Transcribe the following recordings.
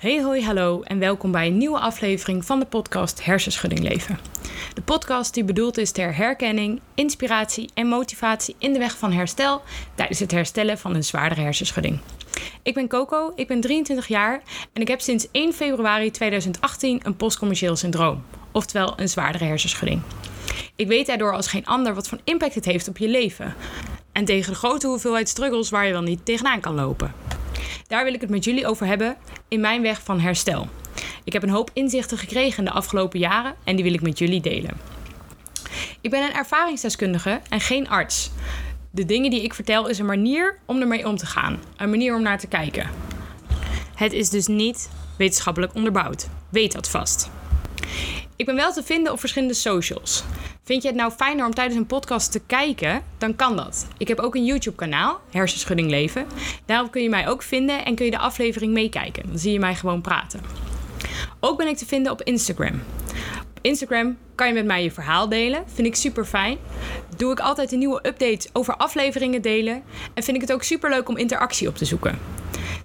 Hey hoi hallo en welkom bij een nieuwe aflevering van de podcast Hersenschudding Leven. De podcast die bedoeld is ter herkenning, inspiratie en motivatie in de weg van herstel tijdens het herstellen van een zwaardere hersenschudding. Ik ben Coco, ik ben 23 jaar en ik heb sinds 1 februari 2018 een postcommercieel syndroom, oftewel een zwaardere hersenschudding. Ik weet daardoor als geen ander wat voor impact het heeft op je leven. En tegen de grote hoeveelheid struggles waar je wel niet tegenaan kan lopen. Daar wil ik het met jullie over hebben in mijn weg van herstel. Ik heb een hoop inzichten gekregen in de afgelopen jaren en die wil ik met jullie delen. Ik ben een ervaringsdeskundige en geen arts. De dingen die ik vertel is een manier om ermee om te gaan, een manier om naar te kijken. Het is dus niet wetenschappelijk onderbouwd. Weet dat vast. Ik ben wel te vinden op verschillende socials. Vind je het nou fijner om tijdens een podcast te kijken? Dan kan dat. Ik heb ook een YouTube-kanaal, Hersenschudding Leven. Daarop kun je mij ook vinden en kun je de aflevering meekijken. Dan zie je mij gewoon praten. Ook ben ik te vinden op Instagram. Op Instagram kan je met mij je verhaal delen. Vind ik super fijn. Doe ik altijd een nieuwe updates over afleveringen delen. En vind ik het ook super leuk om interactie op te zoeken.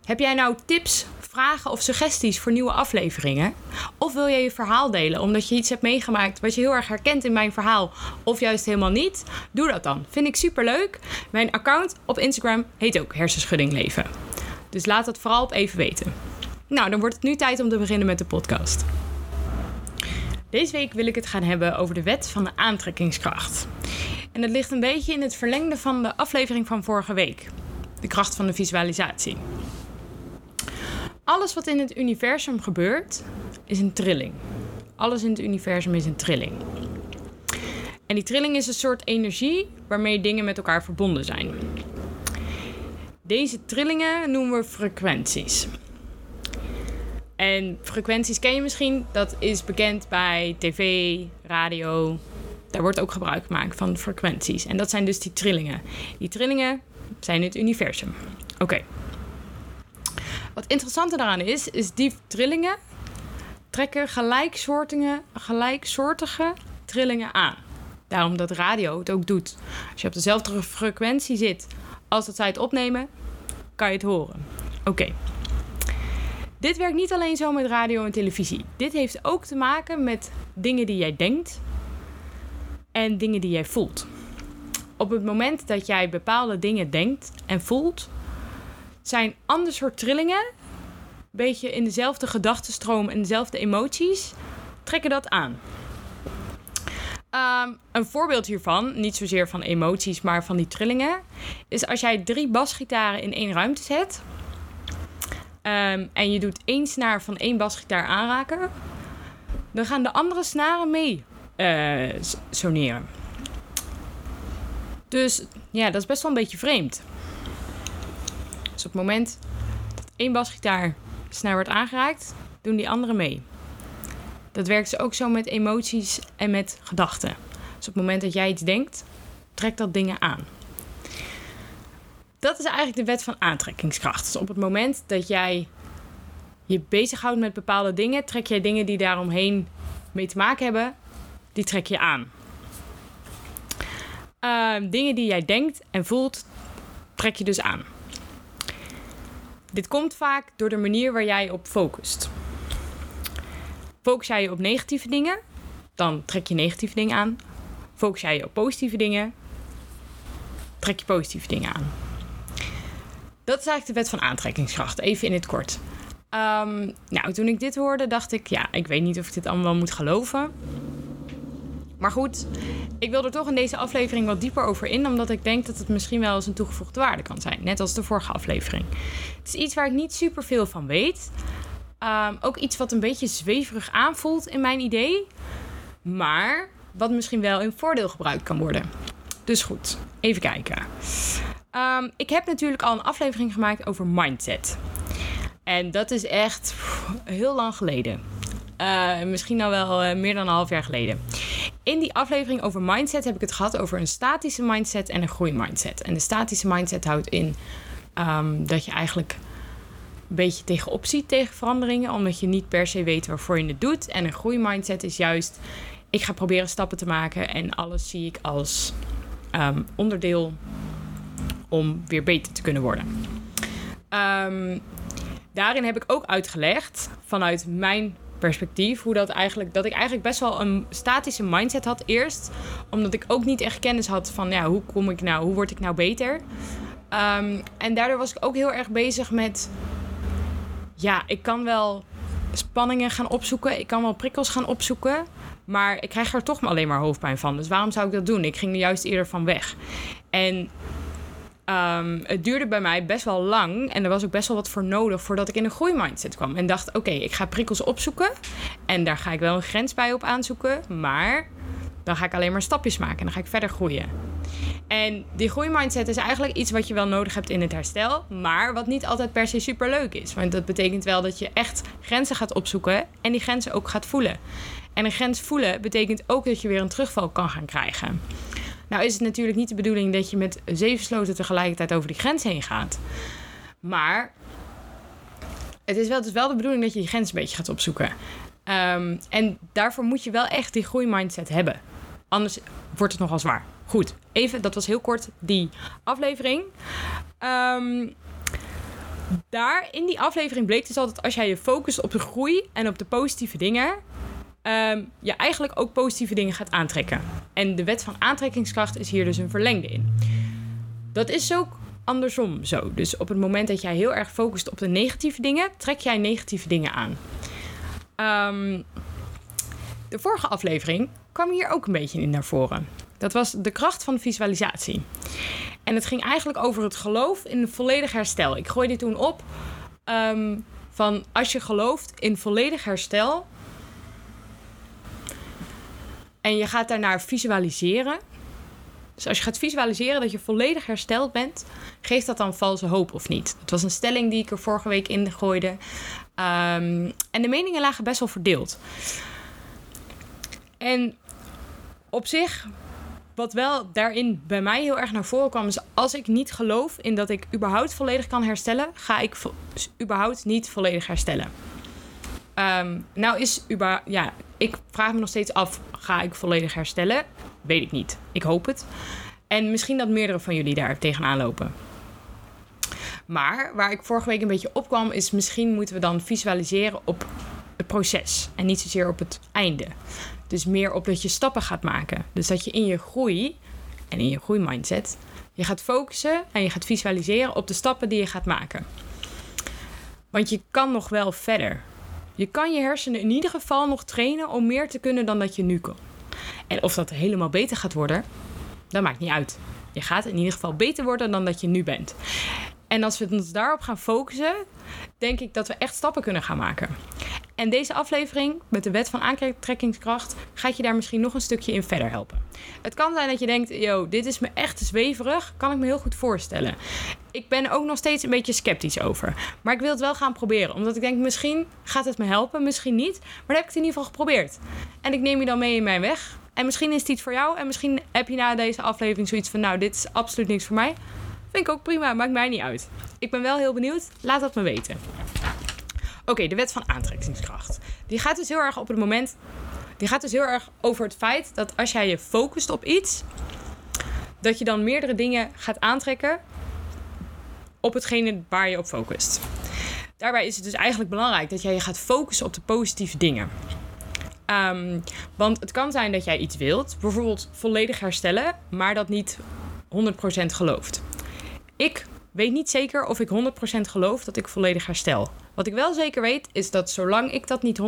Heb jij nou tips, vragen of suggesties voor nieuwe afleveringen? Of wil je je verhaal delen omdat je iets hebt meegemaakt wat je heel erg herkent in mijn verhaal of juist helemaal niet? Doe dat dan. Vind ik super leuk. Mijn account op Instagram heet ook Hersenschudding Leven. Dus laat dat vooral op even weten. Nou, dan wordt het nu tijd om te beginnen met de podcast. Deze week wil ik het gaan hebben over de wet van de aantrekkingskracht. En het ligt een beetje in het verlengde van de aflevering van vorige week. De kracht van de visualisatie. Alles wat in het universum gebeurt, is een trilling. Alles in het universum is een trilling. En die trilling is een soort energie waarmee dingen met elkaar verbonden zijn. Deze trillingen noemen we frequenties. En frequenties ken je misschien, dat is bekend bij tv, radio. Daar wordt ook gebruik gemaakt van frequenties. En dat zijn dus die trillingen. Die trillingen zijn het universum. Oké. Wat interessanter daaraan is, is die trillingen trekken gelijksoortige, gelijksoortige trillingen aan. Daarom dat radio het ook doet. Als je op dezelfde frequentie zit als dat zij het opnemen, kan je het horen. Oké. Dit werkt niet alleen zo met radio en televisie. Dit heeft ook te maken met dingen die jij denkt en dingen die jij voelt. Op het moment dat jij bepaalde dingen denkt en voelt, zijn ander soort trillingen, beetje in dezelfde gedachtenstroom en dezelfde emoties, trekken dat aan. Um, een voorbeeld hiervan, niet zozeer van emoties, maar van die trillingen, is als jij drie basgitaren in één ruimte zet um, en je doet één snaar van één basgitaar aanraken, dan gaan de andere snaren mee uh, soneren. Dus ja, dat is best wel een beetje vreemd. Op het moment dat één basgitaar snaar wordt aangeraakt, doen die anderen mee. Dat werkt dus ook zo met emoties en met gedachten. Dus op het moment dat jij iets denkt, trekt dat dingen aan. Dat is eigenlijk de wet van aantrekkingskracht. Dus op het moment dat jij je bezighoudt met bepaalde dingen, trek jij dingen die daaromheen mee te maken hebben, die trek je aan. Uh, dingen die jij denkt en voelt, trek je dus aan. Dit komt vaak door de manier waar jij op focust. Focus jij je op negatieve dingen, dan trek je negatieve dingen aan. Focus jij je op positieve dingen, trek je positieve dingen aan. Dat is eigenlijk de wet van aantrekkingskracht, even in het kort. Um, nou, toen ik dit hoorde, dacht ik, ja, ik weet niet of ik dit allemaal moet geloven. Maar goed, ik wil er toch in deze aflevering wat dieper over in, omdat ik denk dat het misschien wel eens een toegevoegde waarde kan zijn. Net als de vorige aflevering. Het is iets waar ik niet super veel van weet. Um, ook iets wat een beetje zweverig aanvoelt in mijn idee. Maar wat misschien wel in voordeel gebruikt kan worden. Dus goed, even kijken. Um, ik heb natuurlijk al een aflevering gemaakt over mindset. En dat is echt heel lang geleden. Uh, misschien al wel uh, meer dan een half jaar geleden. In die aflevering over mindset heb ik het gehad over een statische mindset en een groeimindset. En de statische mindset houdt in um, dat je eigenlijk een beetje tegenop ziet tegen veranderingen, omdat je niet per se weet waarvoor je het doet. En een groeimindset is juist, ik ga proberen stappen te maken en alles zie ik als um, onderdeel om weer beter te kunnen worden. Um, daarin heb ik ook uitgelegd vanuit mijn perspectief hoe dat eigenlijk dat ik eigenlijk best wel een statische mindset had eerst, omdat ik ook niet echt kennis had van ja hoe kom ik nou, hoe word ik nou beter. Ehm, en daardoor was ik ook heel erg bezig met ja, ik kan wel spanningen gaan opzoeken, ik kan wel prikkels gaan opzoeken, maar ik krijg er toch alleen maar hoofdpijn van. Dus waarom zou ik dat doen? Ik ging er juist eerder van weg. En um, het duurde bij mij best wel lang en er was ook best wel wat voor nodig voordat ik in een groeimindset kwam. En dacht: oké, ik ga prikkels opzoeken en daar ga ik wel een grens bij op aanzoeken, maar dan ga ik alleen maar stapjes maken en dan ga ik verder groeien. En die groeimindset is eigenlijk iets wat je wel nodig hebt in het herstel, maar wat niet altijd per se super leuk is. Want dat betekent wel dat je echt grenzen gaat opzoeken en die grenzen ook gaat voelen. En een grens voelen betekent ook dat je weer een terugval kan gaan krijgen. Nou is het natuurlijk niet de bedoeling dat je met zeven sloten tegelijkertijd over die grens heen gaat. Maar het is wel, het is wel de bedoeling dat je die grens een beetje gaat opzoeken. Um, en daarvoor moet je wel echt die groeimindset hebben. Anders wordt het nogal zwaar. Goed, even, dat was heel kort die aflevering. Um, daar in die aflevering bleek dus altijd als jij je focust op de groei en op de positieve dingen, um, je eigenlijk ook positieve dingen gaat aantrekken. En de wet van aantrekkingskracht is hier dus een verlengde in. Dat is ook andersom zo. Dus op het moment dat jij heel erg focust op de negatieve dingen, trek jij negatieve dingen aan. Um, de vorige aflevering kwam hier ook een beetje in naar voren. Dat was de kracht van visualisatie. En het ging eigenlijk over het geloof in volledig herstel. Ik gooide toen op um, van als je gelooft in volledig herstel, en je gaat daarnaar visualiseren. Dus als je gaat visualiseren dat je volledig hersteld bent, geeft dat dan valse hoop of niet? Dat was een stelling die ik er vorige week in gooide. Um, en de meningen lagen best wel verdeeld. En op zich, wat wel daarin bij mij heel erg naar voren kwam, is als ik niet geloof in dat ik überhaupt volledig kan herstellen, ga ik überhaupt niet volledig herstellen. Um, nou is ja, ik vraag me nog steeds af, ga ik volledig herstellen? Weet ik niet. Ik hoop het. En misschien dat meerdere van jullie daar tegenaan lopen. Maar waar ik vorige week een beetje op kwam, is misschien moeten we dan visualiseren op het proces en niet zozeer op het einde. Dus meer op dat je stappen gaat maken. Dus dat je in je groei en in je groeimindset, je gaat focussen en je gaat visualiseren op de stappen die je gaat maken. Want je kan nog wel verder. Je kan je hersenen in ieder geval nog trainen om meer te kunnen dan dat je nu kan. En of dat helemaal beter gaat worden, dat maakt niet uit. Je gaat in ieder geval beter worden dan dat je nu bent. En als we ons daarop gaan focussen, denk ik dat we echt stappen kunnen gaan maken. En deze aflevering met de wet van aantrekkingskracht gaat je daar misschien nog een stukje in verder helpen. Het kan zijn dat je denkt, yo, dit is me echt zweverig. Kan ik me heel goed voorstellen. Ik ben ook nog steeds een beetje sceptisch over. Maar ik wil het wel gaan proberen. Omdat ik denk, misschien gaat het me helpen, misschien niet. Maar dan heb ik het in ieder geval geprobeerd. En ik neem je dan mee in mijn weg. En misschien is het iets voor jou. En misschien heb je na deze aflevering zoiets van, nou, dit is absoluut niks voor mij. Vind ik ook prima, maakt mij niet uit. Ik ben wel heel benieuwd. Laat dat me weten. Oké, de wet van aantrekkingskracht. Die gaat dus heel erg op het moment. Die gaat dus heel erg over het feit dat als jij je focust op iets, dat je dan meerdere dingen gaat aantrekken op hetgene waar je op focust. Daarbij is het dus eigenlijk belangrijk dat jij je gaat focussen op de positieve dingen. Um, want het kan zijn dat jij iets wilt, bijvoorbeeld volledig herstellen, maar dat niet 100% gelooft. Ik weet niet zeker of ik 100% geloof dat ik volledig herstel. Wat ik wel zeker weet is dat zolang ik dat niet 100%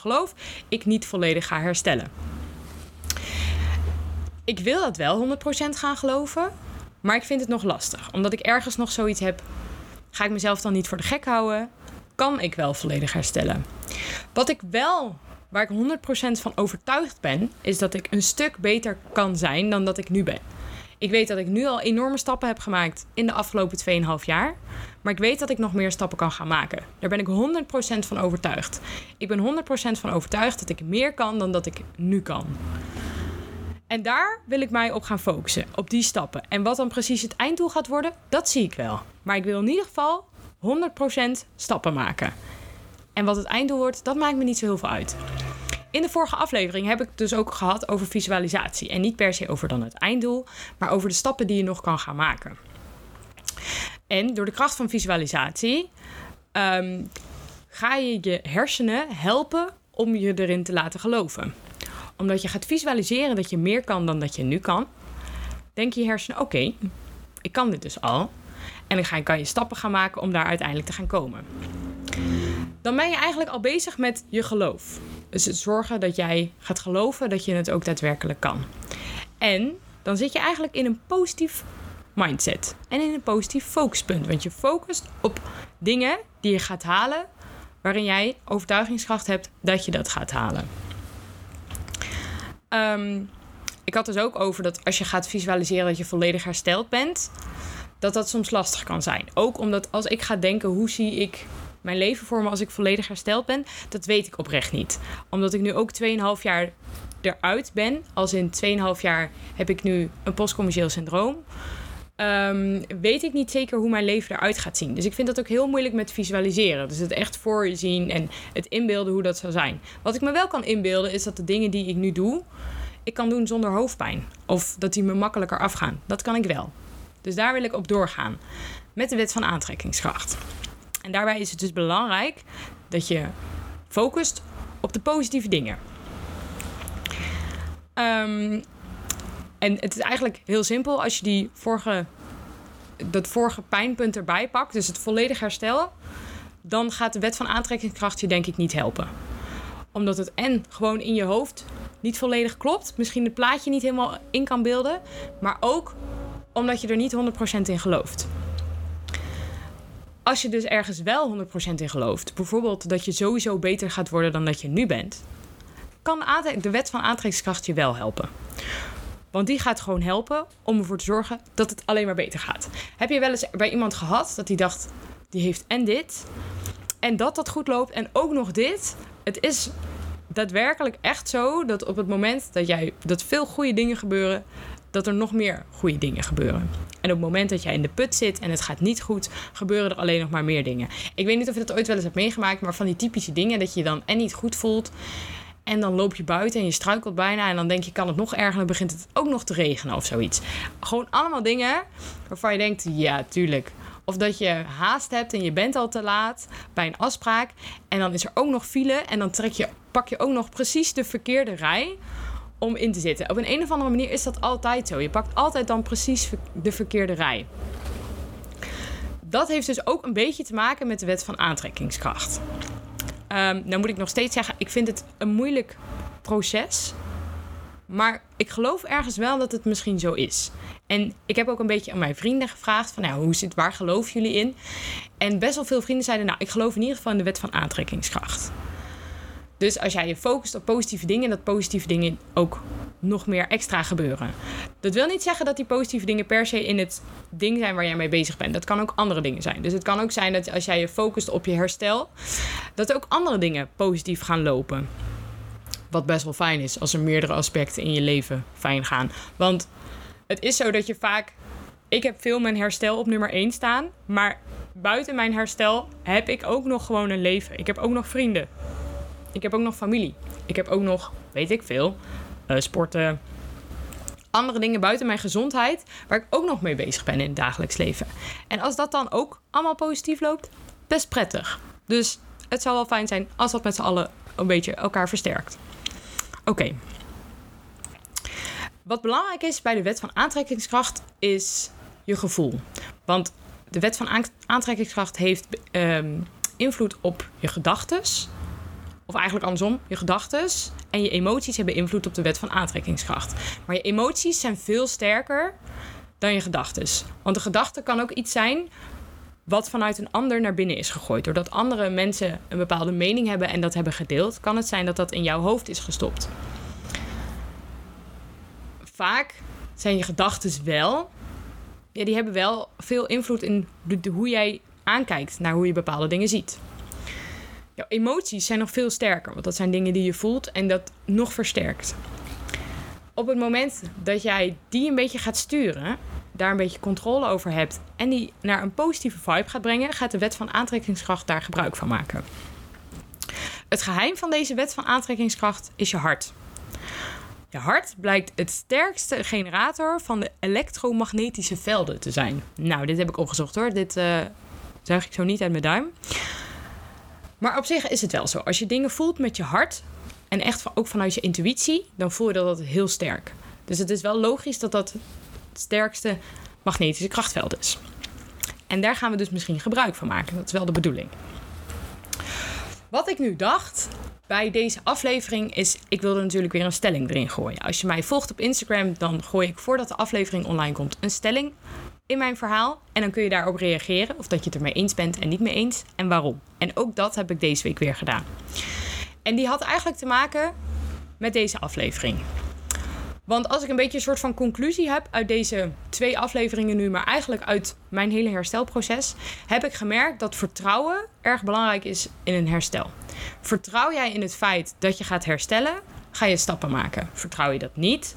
geloof, ik niet volledig ga herstellen. Ik wil dat wel 100% gaan geloven, maar ik vind het nog lastig. Omdat ik ergens nog zoiets heb, ga ik mezelf dan niet voor de gek houden? Kan ik wel volledig herstellen? Wat ik wel, waar ik 100% van overtuigd ben, is dat ik een stuk beter kan zijn dan dat ik nu ben. Ik weet dat ik nu al enorme stappen heb gemaakt in de afgelopen 2,5 jaar. Maar ik weet dat ik nog meer stappen kan gaan maken. Daar ben ik 100% van overtuigd. Ik ben 100% van overtuigd dat ik meer kan dan dat ik nu kan. En daar wil ik mij op gaan focussen, op die stappen. En wat dan precies het einddoel gaat worden, dat zie ik wel. Maar ik wil in ieder geval 100% stappen maken. En wat het einddoel wordt, dat maakt me niet zo heel veel uit. In de vorige aflevering heb ik het dus ook gehad over visualisatie. En niet per se over dan het einddoel, maar over de stappen die je nog kan gaan maken. En door de kracht van visualisatie ehm, ga je je hersenen helpen om je erin te laten geloven. Omdat je gaat visualiseren dat je meer kan dan dat je nu kan, denk je hersenen: oké, ik kan dit dus al. En dan kan je stappen gaan maken om daar uiteindelijk te gaan komen. Dan ben je eigenlijk al bezig met je geloof. Dus zorgen dat jij gaat geloven dat je het ook daadwerkelijk kan. En dan zit je eigenlijk in een positief mindset en in een positief focuspunt. Want je focust op dingen die je gaat halen, waarin jij overtuigingskracht hebt dat je dat gaat halen. Ehm, ik had dus ook over dat als je gaat visualiseren dat je volledig hersteld bent, dat dat soms lastig kan zijn. Ook omdat als ik ga denken, hoe zie ik mijn leven voor me als ik volledig hersteld ben, dat weet ik oprecht niet. Omdat ik nu ook 2,5 jaar eruit ben. Als in 2,5 jaar heb ik nu een postcommercieel syndroom. Um, weet ik niet zeker hoe mijn leven eruit gaat zien. Dus ik vind dat ook heel moeilijk met visualiseren. Dus het echt voor je zien en het inbeelden hoe dat zou zijn. Wat ik me wel kan inbeelden is dat de dingen die ik nu doe, ik kan doen zonder hoofdpijn. Of dat die me makkelijker afgaan. Dat kan ik wel. Dus daar wil ik op doorgaan. Met de wet van aantrekkingskracht. En daarbij is het dus belangrijk dat je focust op de positieve dingen. Um, en het is eigenlijk heel simpel als je die vorige, dat vorige pijnpunt erbij pakt, dus het volledig herstel, dan gaat de wet van aantrekkingskracht je denk ik niet helpen. Omdat het en gewoon in je hoofd niet volledig klopt, misschien het plaatje niet helemaal in kan beelden, maar ook omdat je er niet 100% in gelooft. Als je dus ergens wel 100% in gelooft, bijvoorbeeld dat je sowieso beter gaat worden dan dat je nu bent, kan de wet van aantrekkingskracht je wel helpen. Want die gaat gewoon helpen om ervoor te zorgen dat het alleen maar beter gaat. Heb je wel eens bij iemand gehad dat die dacht, die heeft en dit, en dat dat goed loopt, en ook nog dit? Het is daadwerkelijk echt zo dat op het moment dat jij dat veel goede dingen gebeuren, dat er nog meer goede dingen gebeuren. En op het moment dat jij in de put zit en het gaat niet goed, gebeuren er alleen nog maar meer dingen. Ik weet niet of je dat ooit wel eens hebt meegemaakt, maar van die typische dingen dat je dan en niet goed voelt en dan loop je buiten en je struikelt bijna. En dan denk je, kan het nog erger? Dan begint het ook nog te regenen of zoiets. Gewoon allemaal dingen waarvan je denkt, ja, tuurlijk. Of dat je haast hebt en je bent al te laat bij een afspraak. En dan is er ook nog file. En dan trek je, pak je ook nog precies de verkeerde rij om in te zitten. Op een, een of andere manier is dat altijd zo. Je pakt altijd dan precies de verkeerde rij. Dat heeft dus ook een beetje te maken met de wet van aantrekkingskracht. Um, nou moet ik nog steeds zeggen, ik vind het een moeilijk proces. Maar ik geloof ergens wel dat het misschien zo is. En ik heb ook een beetje aan mijn vrienden gevraagd: van nou, hoe zit, waar geloven jullie in? En best wel veel vrienden zeiden: Nou, ik geloof in ieder geval in de wet van aantrekkingskracht. Dus als jij je focust op positieve dingen, dat positieve dingen ook nog meer extra gebeuren. Dat wil niet zeggen dat die positieve dingen per se in het ding zijn waar jij mee bezig bent. Dat kan ook andere dingen zijn. Dus het kan ook zijn dat als jij je focust op je herstel, dat ook andere dingen positief gaan lopen. Wat best wel fijn is als er meerdere aspecten in je leven fijn gaan. Want het is zo dat je vaak. Ik heb veel mijn herstel op nummer 1 staan. Maar buiten mijn herstel heb ik ook nog gewoon een leven. Ik heb ook nog vrienden. Ik heb ook nog familie. Ik heb ook nog, weet ik veel, uh, sporten. Andere dingen buiten mijn gezondheid, waar ik ook nog mee bezig ben in het dagelijks leven. En als dat dan ook allemaal positief loopt, best prettig. Dus het zou wel fijn zijn als dat met z'n allen een beetje elkaar versterkt. Oké. Wat belangrijk is bij de wet van aantrekkingskracht is je gevoel. Want de wet van aantrekkingskracht heeft um, invloed op je gedachten, of eigenlijk andersom, je gedachten en je emoties hebben invloed op de wet van aantrekkingskracht. Maar je emoties zijn veel sterker dan je gedachten. Want de gedachte kan ook iets zijn wat vanuit een ander naar binnen is gegooid. Doordat andere mensen een bepaalde mening hebben en dat hebben gedeeld, kan het zijn dat dat in jouw hoofd is gestopt. Vaak zijn je gedachten wel, ja, die hebben wel veel invloed in hoe jij aankijkt naar hoe je bepaalde dingen ziet jouw emoties zijn nog veel sterker. Want dat zijn dingen die je voelt en dat nog versterkt. Op het moment dat jij die een beetje gaat sturen, daar een beetje controle over hebt en die naar een positieve vibe gaat brengen, gaat de wet van aantrekkingskracht daar gebruik van maken. Het geheim van deze wet van aantrekkingskracht is je hart. Je hart blijkt het sterkste generator van de elektromagnetische velden te zijn. Nou, dit heb ik opgezocht hoor. Dit uh, zuig ik zo niet uit mijn duim. Maar op zich is het wel zo. Als je dingen voelt met je hart en echt ook vanuit je intuïtie, dan voel je dat, heel sterk. Dus het is wel logisch dat dat het sterkste magnetische krachtveld is. En daar gaan we dus misschien gebruik van maken. Dat is wel de bedoeling. Wat ik nu dacht bij deze aflevering is, ik wilde natuurlijk weer een stelling erin gooien. Als je mij volgt op Instagram, dan gooi ik voordat de aflevering online komt een stelling in mijn verhaal. En dan kun je daarop reageren of dat je het ermee eens bent en niet mee eens en waarom. En ook dat heb ik deze week weer gedaan. En die had eigenlijk te maken met deze aflevering. Want als ik een beetje een soort van conclusie heb uit deze twee afleveringen nu, maar eigenlijk uit mijn hele herstelproces, heb ik gemerkt dat vertrouwen erg belangrijk is in een herstel. Vertrouw jij in het feit dat je gaat herstellen, ga je stappen maken. Vertrouw je dat niet,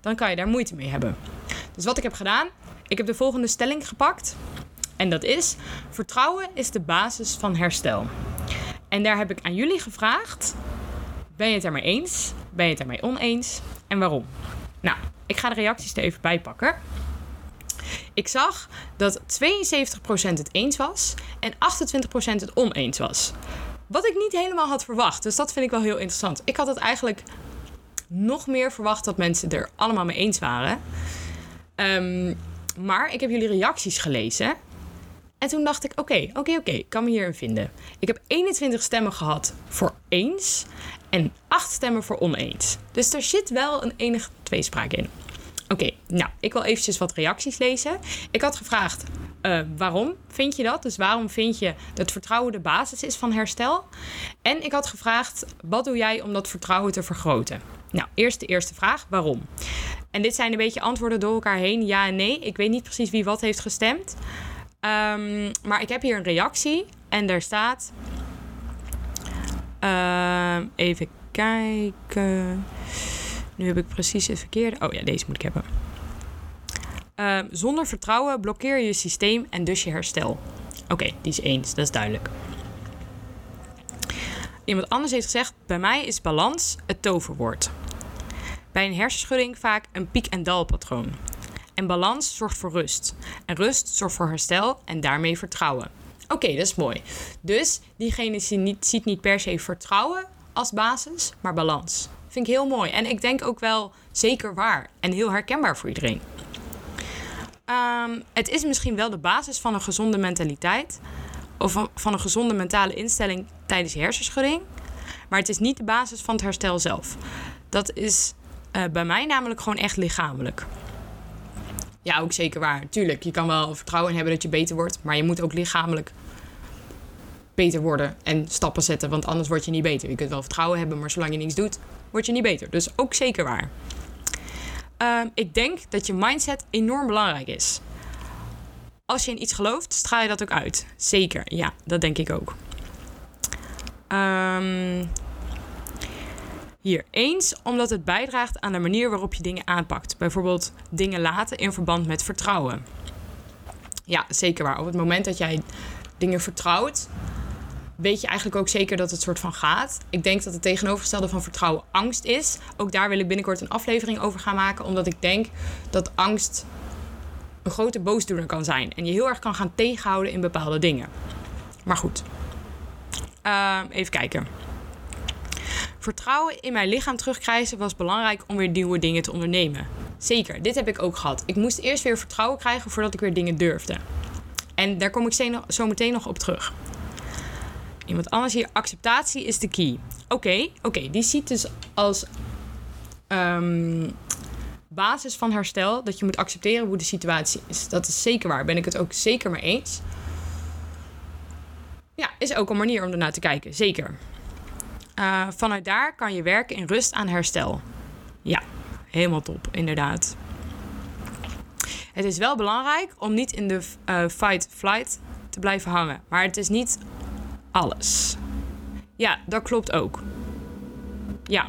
dan kan je daar moeite mee hebben. Dus wat ik heb gedaan, ik heb de volgende stelling gepakt. En dat is: vertrouwen is de basis van herstel. En daar heb ik aan jullie gevraagd: ben je het ermee eens? Ben je het ermee oneens? En waarom? Nou, ik ga de reacties er even bij pakken. Ik zag dat 72% het eens was en 28% het oneens was. Wat ik niet helemaal had verwacht. Dus dat vind ik wel heel interessant. Ik had het eigenlijk nog meer verwacht dat mensen er allemaal mee eens waren. Um, maar ik heb jullie reacties gelezen. En toen dacht ik, oké, oké, oké, ik kan me hierin vinden. Ik heb 21 stemmen gehad voor eens en 8 stemmen voor oneens. Dus er zit wel een enige tweespraak in. Oké, nou, ik wil eventjes wat reacties lezen. Ik had gevraagd, uh, waarom vind je dat? Dus waarom vind je dat vertrouwen de basis is van herstel? En ik had gevraagd, wat doe jij om dat vertrouwen te vergroten? Nou, eerst de eerste vraag, waarom? En dit zijn een beetje antwoorden door elkaar heen, ja en nee. Ik weet niet precies wie wat heeft gestemd. Um, maar ik heb hier een reactie en daar staat... Uh, even kijken... Nu heb ik precies het verkeerde. Oh ja, deze moet ik hebben. Uh, zonder vertrouwen blokkeer je je systeem en dus je herstel. Oké, die is eens, dat is duidelijk. Iemand anders heeft gezegd: Bij mij is balans het toverwoord. Bij een hersenschudding vaak een piek- en dalpatroon. En balans zorgt voor rust. En rust zorgt voor herstel en daarmee vertrouwen. Oké, dat is mooi. Dus diegene ziet niet, per se vertrouwen als basis, maar balans. Vind ik heel mooi. En ik denk ook wel zeker waar en heel herkenbaar voor iedereen. Um, het is misschien wel de basis van een gezonde mentaliteit. Of van een gezonde mentale instelling tijdens hersenschudding. Maar het is niet de basis van het herstel zelf. Dat is uh, bij mij namelijk gewoon echt lichamelijk. Ja, ook zeker waar. Tuurlijk, je kan wel vertrouwen hebben dat je beter wordt. Maar je moet ook lichamelijk beter worden en stappen zetten. Want anders word je niet beter. Je kunt wel vertrouwen hebben, maar zolang je niks doet, word je niet beter. Dus ook zeker waar. Uh, ik denk dat je mindset enorm belangrijk is. Als je in iets gelooft, straal je dat ook uit. Zeker, ja, dat denk ik ook. Um, hier eens omdat het bijdraagt aan de manier waarop je dingen aanpakt. Bijvoorbeeld dingen laten in verband met vertrouwen. Ja, zeker waar. Op het moment dat jij dingen vertrouwt, weet je eigenlijk ook zeker dat het soort van gaat. Ik denk dat het tegenovergestelde van vertrouwen angst is. Ook daar wil ik binnenkort een aflevering over gaan maken, omdat ik denk dat angst een grote boosdoener kan zijn en je heel erg kan gaan tegenhouden in bepaalde dingen. Maar goed, uh, even kijken. Vertrouwen in mijn lichaam terugkrijgen was belangrijk om weer nieuwe dingen te ondernemen. Zeker, dit heb ik ook gehad. Ik moest eerst weer vertrouwen krijgen voordat ik weer dingen durfde. En daar kom ik zo meteen nog op terug. Iemand anders hier, acceptatie is de key. Oké, oké, die ziet dus als um, basis van herstel dat je moet accepteren hoe de situatie is. Dat is zeker waar, ben ik het ook zeker mee eens. Ja, is ook een manier om ernaar te kijken, zeker. Uh, vanuit daar kan je werken in rust aan herstel. Ja, helemaal top, inderdaad. Het is wel belangrijk om niet in de uh, fight-flight te blijven hangen. Maar het is niet alles. Ja, dat klopt ook. Ja.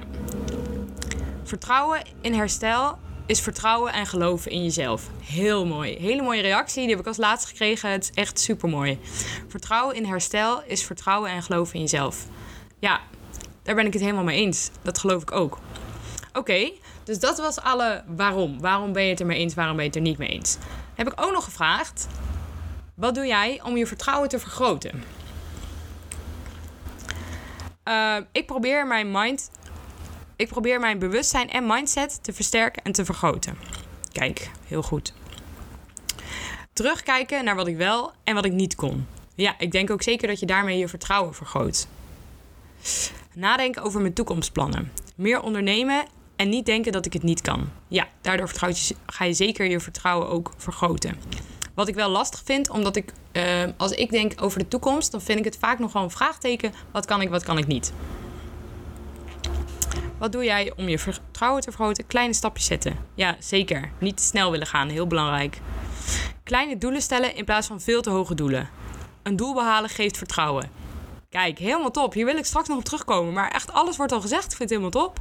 Vertrouwen in herstel is vertrouwen en geloven in jezelf. Heel mooi. Hele mooie reactie. Die heb ik als laatste gekregen. Het is echt super mooi. Vertrouwen in herstel is vertrouwen en geloven in jezelf. Ja, daar ben ik het helemaal mee eens. Dat geloof ik ook. Oké, dus dat was alle waarom. Waarom ben je het er mee eens, waarom ben je het er niet mee eens? Heb ik ook nog gevraagd: wat doe jij om je vertrouwen te vergroten? Uh, ik probeer mijn mind. Ik probeer mijn bewustzijn en mindset te versterken en te vergroten. Kijk, heel goed. Terugkijken naar wat ik wel en wat ik niet kon. Ja, ik denk ook zeker dat je daarmee je vertrouwen vergroot. Nadenken over mijn toekomstplannen. Meer ondernemen en niet denken dat ik het niet kan. Ja, daardoor je, ga je zeker je vertrouwen ook vergroten. Wat ik wel lastig vind, omdat ik, uh, als ik denk over de toekomst, dan vind ik het vaak nog wel een vraagteken. Wat kan ik, wat kan ik niet? Wat doe jij om je vertrouwen te vergroten? Kleine stapjes zetten. Ja, zeker. Niet te snel willen gaan, heel belangrijk. Kleine doelen stellen in plaats van veel te hoge doelen. Een doel behalen geeft vertrouwen. Kijk, helemaal top. Hier wil ik straks nog op terugkomen. Maar echt alles wordt al gezegd. Ik vind het helemaal top.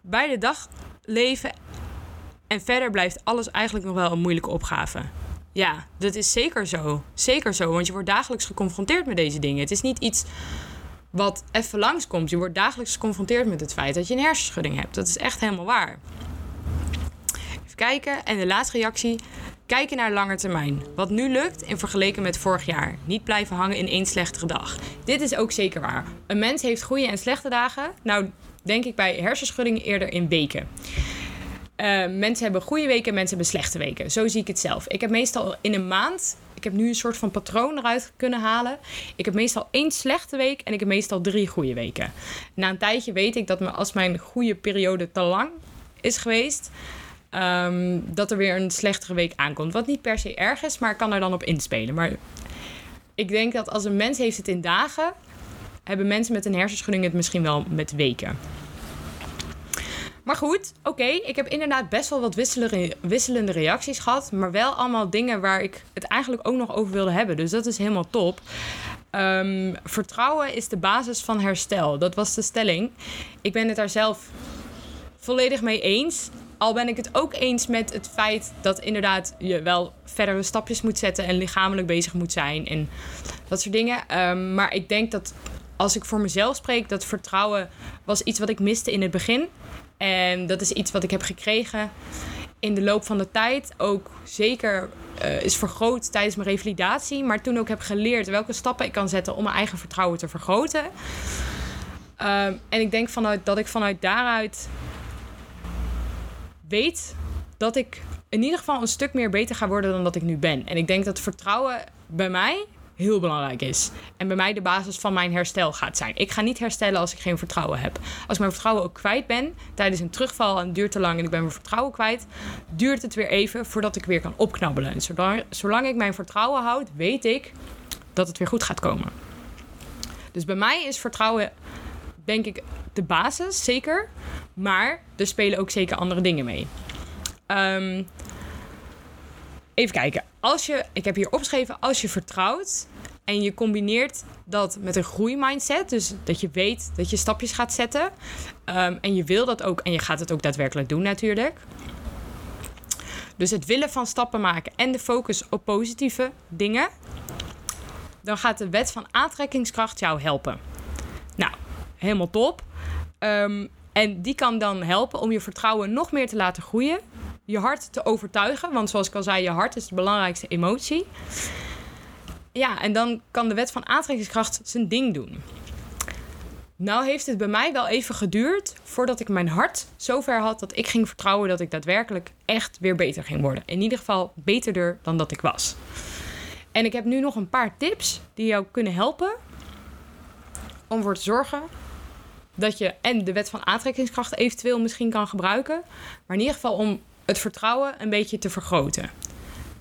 Bij de dag leven en verder blijft alles eigenlijk nog wel een moeilijke opgave. Ja, dat is zeker zo. Zeker zo, want je wordt dagelijks geconfronteerd met deze dingen. Het is niet iets wat even langskomt. Je wordt dagelijks geconfronteerd met het feit dat je een hersenschudding hebt. Dat is echt helemaal waar. Kijken. En de laatste reactie. Kijken naar lange termijn. Wat nu lukt in vergeleken met vorig jaar. Niet blijven hangen in één slechtere dag. Dit is ook zeker waar. Een mens heeft goede en slechte dagen. Nou, denk ik bij hersenschuddingen eerder in weken. Uh, mensen hebben goede weken, mensen hebben slechte weken. Zo zie ik het zelf. Ik heb meestal in een maand, ik heb nu een soort van patroon eruit kunnen halen. Ik heb meestal één slechte week en ik heb meestal drie goede weken. Na een tijdje weet ik dat als mijn goede periode te lang is geweest, um, dat er weer een slechtere week aankomt. Wat niet per se erg is, maar kan er dan op inspelen. Maar ik denk dat als een mens heeft het in dagen, hebben mensen met een hersenschudding het misschien wel met weken. Maar goed, oké. ik heb inderdaad best wel wat wisselende reacties gehad. Maar wel allemaal dingen waar ik het eigenlijk ook nog over wilde hebben. Dus dat is helemaal top. Um, vertrouwen is de basis van herstel. Dat was de stelling. Ik ben het daar zelf volledig mee eens. Al ben ik het ook eens met het feit dat inderdaad je wel verdere stapjes moet zetten en lichamelijk bezig moet zijn en dat soort dingen. Um, maar ik denk dat als ik voor mezelf spreek, dat vertrouwen was iets wat ik miste in het begin. En dat is iets wat ik heb gekregen in de loop van de tijd. Ook zeker uh, is vergroot tijdens mijn revalidatie. Maar toen ook heb geleerd welke stappen ik kan zetten om mijn eigen vertrouwen te vergroten. Uh, en ik denk vanuit, dat ik vanuit daaruit weet dat ik in ieder geval een stuk meer beter ga worden dan dat ik nu ben. En ik denk dat vertrouwen bij mij heel belangrijk is. En bij mij de basis van mijn herstel gaat zijn. Ik ga niet herstellen als ik geen vertrouwen heb. Als mijn vertrouwen ook kwijt ben tijdens een terugval en duurt te lang en ik ben mijn vertrouwen kwijt, duurt het weer even voordat ik weer kan opknabbelen. En zolang ik mijn vertrouwen houd, weet ik dat het weer goed gaat komen. Dus bij mij is vertrouwen, denk ik, de basis, zeker. Maar er spelen ook zeker andere dingen mee. Um, even kijken. Als je, ik heb hier opgeschreven, als je vertrouwt en je combineert dat met een groeimindset, dus dat je weet dat je stapjes gaat zetten um, en je wil dat ook en je gaat het ook daadwerkelijk doen natuurlijk. Dus het willen van stappen maken en de focus op positieve dingen, dan gaat de wet van aantrekkingskracht jou helpen. Helemaal top. Um, en die kan dan helpen om je vertrouwen nog meer te laten groeien je hart te overtuigen. Want zoals ik al zei, je hart is de belangrijkste emotie. Ja, en dan kan de wet van aantrekkingskracht zijn ding doen. Nou heeft het bij mij wel even geduurd voordat ik mijn hart zover had dat ik ging vertrouwen dat ik daadwerkelijk echt weer beter ging worden. In ieder geval beterder dan dat ik was. En ik heb nu nog een paar tips die jou kunnen helpen om ervoor te zorgen dat je en de wet van aantrekkingskracht eventueel misschien kan gebruiken, maar in ieder geval om het vertrouwen een beetje te vergroten.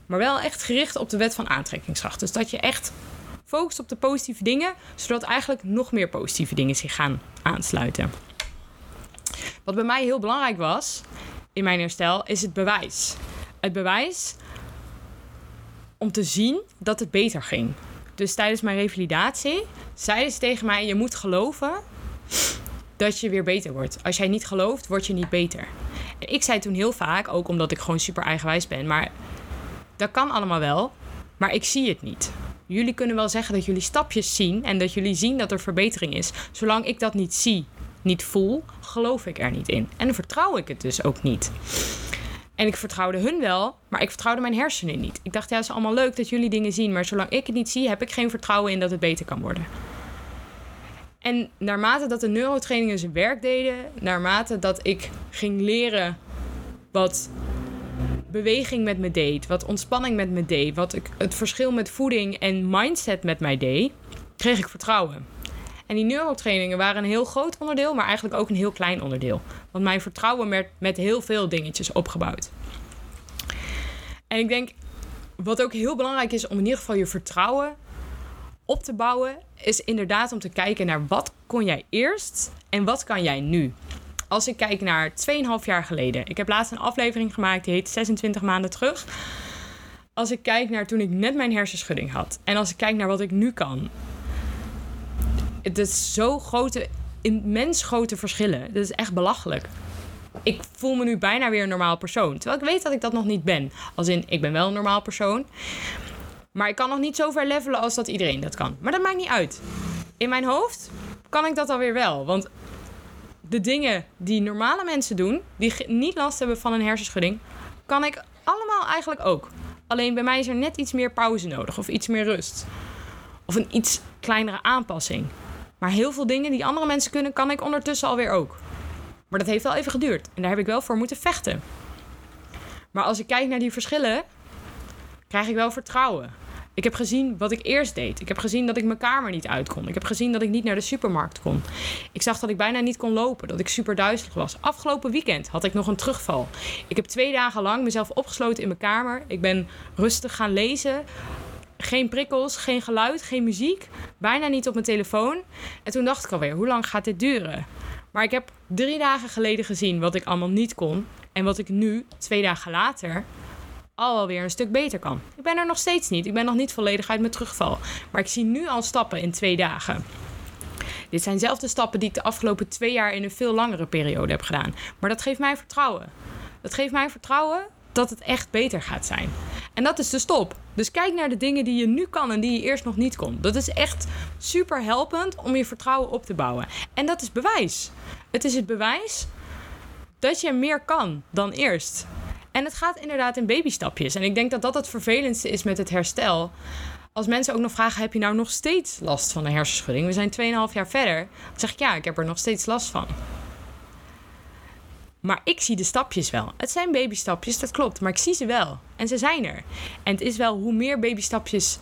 Maar wel echt gericht op de wet van aantrekkingskracht. Dus dat je echt focust op de positieve dingen, zodat eigenlijk nog meer positieve dingen zich gaan aansluiten. Wat bij mij heel belangrijk was in mijn herstel, is het bewijs. Het bewijs om te zien dat het beter ging. Dus tijdens mijn revalidatie zeiden ze tegen mij: Je moet geloven dat je weer beter wordt. Als jij niet gelooft, word je niet beter. Ik zei toen heel vaak, ook omdat ik gewoon super eigenwijs ben, maar dat kan allemaal wel, maar ik zie het niet. Jullie kunnen wel zeggen dat jullie stapjes zien en dat jullie zien dat er verbetering is. Zolang ik dat niet zie, niet voel, geloof ik er niet in. En vertrouw ik het dus ook niet. En ik vertrouwde hun wel, maar ik vertrouwde mijn hersenen niet. Ik dacht, ja, het is allemaal leuk dat jullie dingen zien, maar zolang ik het niet zie, heb ik geen vertrouwen in dat het beter kan worden. En naarmate dat de neurotrainingen zijn werk deden, naarmate dat ik ging leren wat beweging met me deed, wat ontspanning met me deed, wat ik, het verschil met voeding en mindset met mij deed, kreeg ik vertrouwen. En die neurotrainingen waren een heel groot onderdeel, maar eigenlijk ook een heel klein onderdeel. Want mijn vertrouwen werd met heel veel dingetjes opgebouwd. En ik denk, wat ook heel belangrijk is om in ieder geval je vertrouwen op te bouwen, is inderdaad om te kijken naar wat kon jij eerst en wat kan jij nu. Als ik kijk naar 2,5 jaar geleden. Ik heb laatst een aflevering gemaakt die heet 26 maanden terug. Als ik kijk naar toen ik net mijn hersenschudding had. En als ik kijk naar wat ik nu kan. Het is zo grote, immens grote verschillen. Dat is echt belachelijk. Ik voel me nu bijna weer een normaal persoon. Terwijl ik weet dat ik dat nog niet ben. Als in, ik ben wel een normaal persoon. Maar ik kan nog niet zo ver levelen als dat iedereen dat kan. Maar dat maakt niet uit. In mijn hoofd kan ik dat alweer wel. Want de dingen die normale mensen doen, die niet last hebben van een hersenschudding, kan ik allemaal eigenlijk ook. Alleen bij mij is er net iets meer pauze nodig of iets meer rust. Of een iets kleinere aanpassing. Maar heel veel dingen die andere mensen kunnen, kan ik ondertussen alweer ook. Maar dat heeft wel even geduurd en daar heb ik wel voor moeten vechten. Maar als ik kijk naar die verschillen, krijg ik wel vertrouwen. Ik heb gezien wat ik eerst deed. Ik heb gezien dat ik mijn kamer niet uit kon. Ik heb gezien dat ik niet naar de supermarkt kon. Ik zag dat ik bijna niet kon lopen, dat ik super duizelig was. Afgelopen weekend had ik nog een terugval. Ik heb twee dagen lang mezelf opgesloten in mijn kamer. Ik ben rustig gaan lezen. Geen prikkels, geen geluid, geen muziek. Bijna niet op mijn telefoon. En toen dacht ik alweer, hoe lang gaat dit duren? Maar ik heb drie dagen geleden gezien wat ik allemaal niet kon. En wat ik nu, twee dagen later, alweer een stuk beter kan. Ik ben er nog steeds niet. Ik ben nog niet volledig uit mijn terugval. Maar ik zie nu al stappen in twee dagen. Dit zijn dezelfde stappen die ik de afgelopen twee jaar in een veel langere periode heb gedaan. Maar dat geeft mij vertrouwen. Dat geeft mij vertrouwen dat het echt beter gaat zijn. En dat is de stop. Dus kijk naar de dingen die je nu kan en die je eerst nog niet kon. Dat is echt super helpend om je vertrouwen op te bouwen. En dat is bewijs. Het is het bewijs dat je meer kan dan eerst. En het gaat inderdaad in babystapjes. En ik denk dat dat het vervelendste is met het herstel. Als mensen ook nog vragen: heb je nou nog steeds last van een hersenschudding? We zijn 2,5 jaar verder. Dan zeg ik ja, ik heb er nog steeds last van. Maar ik zie de stapjes wel. Het zijn babystapjes, dat klopt. Maar ik zie ze wel. En ze zijn er. En het is wel hoe meer babystapjes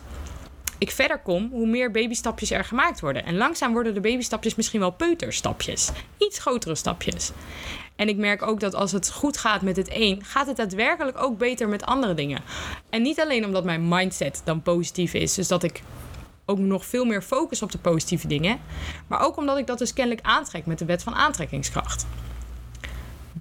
ik verder kom, hoe meer babystapjes er gemaakt worden. En langzaam worden de babystapjes misschien wel peuterstapjes. Iets grotere stapjes. En ik merk ook dat als het goed gaat met het een, gaat het daadwerkelijk ook beter met andere dingen. En niet alleen omdat mijn mindset dan positief is, dus dat ik ook nog veel meer focus op de positieve dingen, maar ook omdat ik dat dus kennelijk aantrek met de wet van aantrekkingskracht.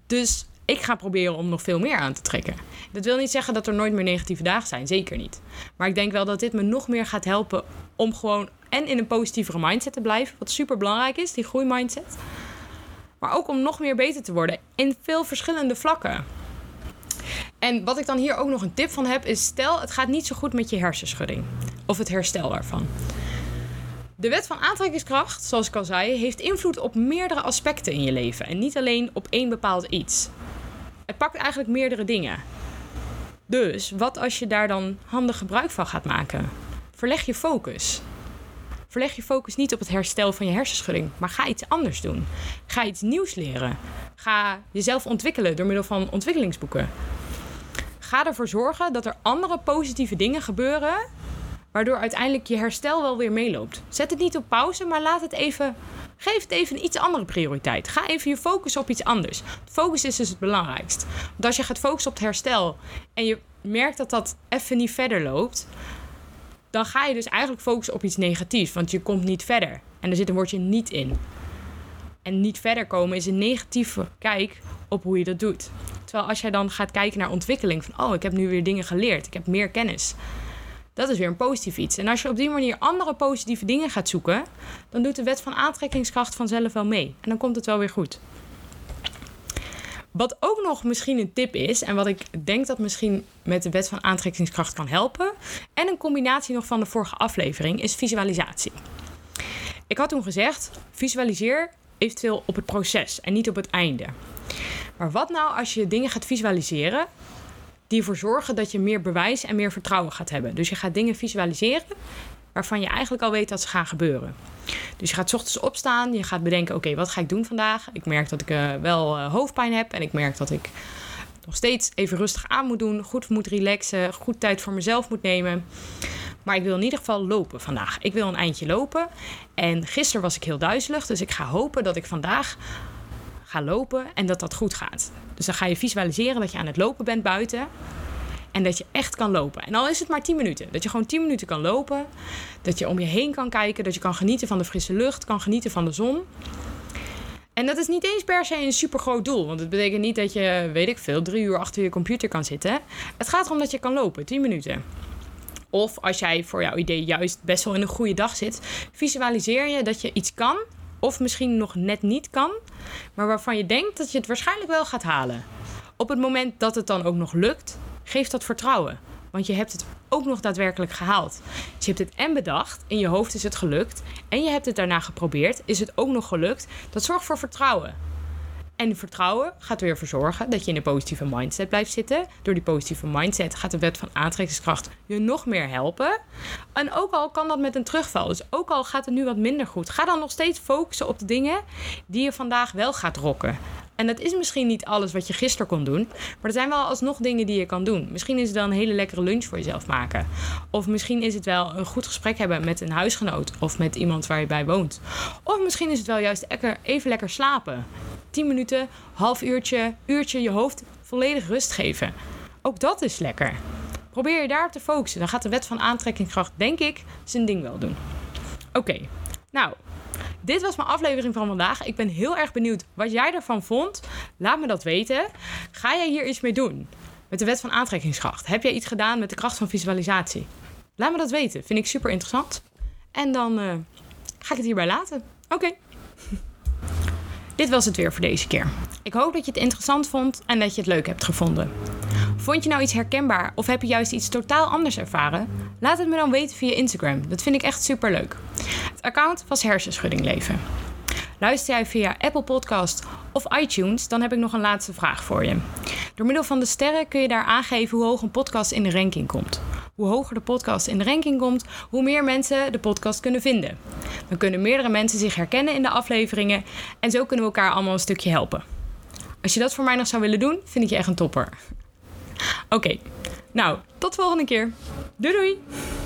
Dus ik ga proberen om nog veel meer aan te trekken. Dat wil niet zeggen dat er nooit meer negatieve dagen zijn, zeker niet. Maar ik denk wel dat dit me nog meer gaat helpen om gewoon en in een positievere mindset te blijven, wat super belangrijk is, die groeimindset. Maar ook om nog meer beter te worden in veel verschillende vlakken. En wat ik dan hier ook nog een tip van heb, is stel het gaat niet zo goed met je hersenschudding. Of het herstel daarvan. De wet van aantrekkingskracht, zoals ik al zei, heeft invloed op meerdere aspecten in je leven. En niet alleen op één bepaald iets. Het pakt eigenlijk meerdere dingen. Dus wat als je daar dan handig gebruik van gaat maken? Verleg je focus. Verleg je focus niet op het herstel van je hersenschudding, maar ga iets anders doen. Ga iets nieuws leren. Ga jezelf ontwikkelen door middel van ontwikkelingsboeken. Ga ervoor zorgen dat er andere positieve dingen gebeuren, waardoor uiteindelijk je herstel wel weer meeloopt. Zet het niet op pauze, maar laat het even. Geef het even een iets andere prioriteit. Ga even je focus op iets anders. Focus is dus het belangrijkst. Want als je gaat focussen op het herstel en je merkt dat dat even niet verder loopt, dan ga je dus eigenlijk focussen op iets negatiefs, want je komt niet verder. En er zit een woordje niet in. En niet verder komen is een negatieve kijk op hoe je dat doet. Terwijl als jij dan gaat kijken naar ontwikkeling, van oh, ik heb nu weer dingen geleerd, ik heb meer kennis. Dat is weer een positief iets. En als je op die manier andere positieve dingen gaat zoeken, dan doet de wet van aantrekkingskracht vanzelf wel mee. En dan komt het wel weer goed. Wat ook nog misschien een tip is, en wat ik denk dat misschien met de wet van aantrekkingskracht kan helpen, en een combinatie nog van de vorige aflevering, is visualisatie. Ik had toen gezegd: visualiseer eventueel op het proces en niet op het einde. Maar wat nou als je dingen gaat visualiseren die ervoor zorgen dat je meer bewijs en meer vertrouwen gaat hebben? Dus je gaat dingen visualiseren waarvan je eigenlijk al weet dat ze gaan gebeuren. Dus je gaat ochtends opstaan, je gaat bedenken: oké, wat ga ik doen vandaag? Ik merk dat ik uh, wel uh, hoofdpijn heb en ik merk dat ik nog steeds even rustig aan moet doen, goed moet relaxen, goed tijd voor mezelf moet nemen. Maar ik wil in ieder geval lopen vandaag. Ik wil een eindje lopen. En gisteren was ik heel duizelig, dus ik ga hopen dat ik vandaag ga lopen en dat dat goed gaat. Dus dan ga je visualiseren dat je aan het lopen bent buiten. En dat je echt kan lopen. En al is het maar 10 minuten. Dat je gewoon 10 minuten kan lopen. Dat je om je heen kan kijken. Dat je kan genieten van de frisse lucht. Kan genieten van de zon. En dat is niet eens per se een super groot doel. Want het betekent niet dat je, weet ik veel, drie uur achter je computer kan zitten. Het gaat erom dat je kan lopen, 10 minuten. Of als jij voor jouw idee juist best wel in een goede dag zit, visualiseer je dat je iets kan. Of misschien nog net niet kan. Maar waarvan je denkt dat je het waarschijnlijk wel gaat halen. Op het moment dat het dan ook nog lukt, geef dat vertrouwen. Want je hebt het ook nog daadwerkelijk gehaald. Dus je hebt het en bedacht, in je hoofd is het gelukt. En je hebt het daarna geprobeerd, is het ook nog gelukt. Dat zorgt voor vertrouwen. En vertrouwen gaat weer voor zorgen dat je in een positieve mindset blijft zitten. Door die positieve mindset gaat de wet van aantrekkingskracht je nog meer helpen. En ook al kan dat met een terugval. Dus ook al gaat het nu wat minder goed. Ga dan nog steeds focussen op de dingen die je vandaag wel gaat rocken. En dat is misschien niet alles wat je gisteren kon doen. Maar er zijn wel alsnog dingen die je kan doen. Misschien is het wel een hele lekkere lunch voor jezelf maken. Of misschien is het wel een goed gesprek hebben met een huisgenoot. Of met iemand waar je bij woont. Of misschien is het wel juist even lekker slapen. 10 minuten, half uurtje, uurtje je hoofd volledig rust geven. Ook dat is lekker. Probeer je daarop te focussen. Dan gaat de wet van aantrekkingskracht, denk ik, zijn ding wel doen. Oké, nou, dit was mijn aflevering van vandaag. Ik ben heel erg benieuwd wat jij ervan vond. Laat me dat weten. Ga jij hier iets mee doen? Met de wet van aantrekkingskracht. Heb jij iets gedaan met de kracht van visualisatie? Laat me dat weten. Vind ik super interessant. En dan uh, ga ik het hierbij laten. Oké. Dit was het weer voor deze keer. Ik hoop dat je het interessant vond en dat je het leuk hebt gevonden. Vond je nou iets herkenbaar of heb je juist iets totaal anders ervaren? Laat het me dan weten via Instagram. Dat vind ik echt super leuk. Het account was Hersenschudding Leven. Luister jij via Apple Podcast of iTunes, dan heb ik nog een laatste vraag voor je. Door middel van de sterren kun je daar aangeven hoe hoog een podcast in de ranking komt. Hoe hoger de podcast in de ranking komt, hoe meer mensen de podcast kunnen vinden. Dan kunnen meerdere mensen zich herkennen in de afleveringen en zo kunnen we elkaar allemaal een stukje helpen. Als je dat voor mij nog zou willen doen, vind ik je echt een topper. Oké, nou, tot de volgende keer. Doei doei!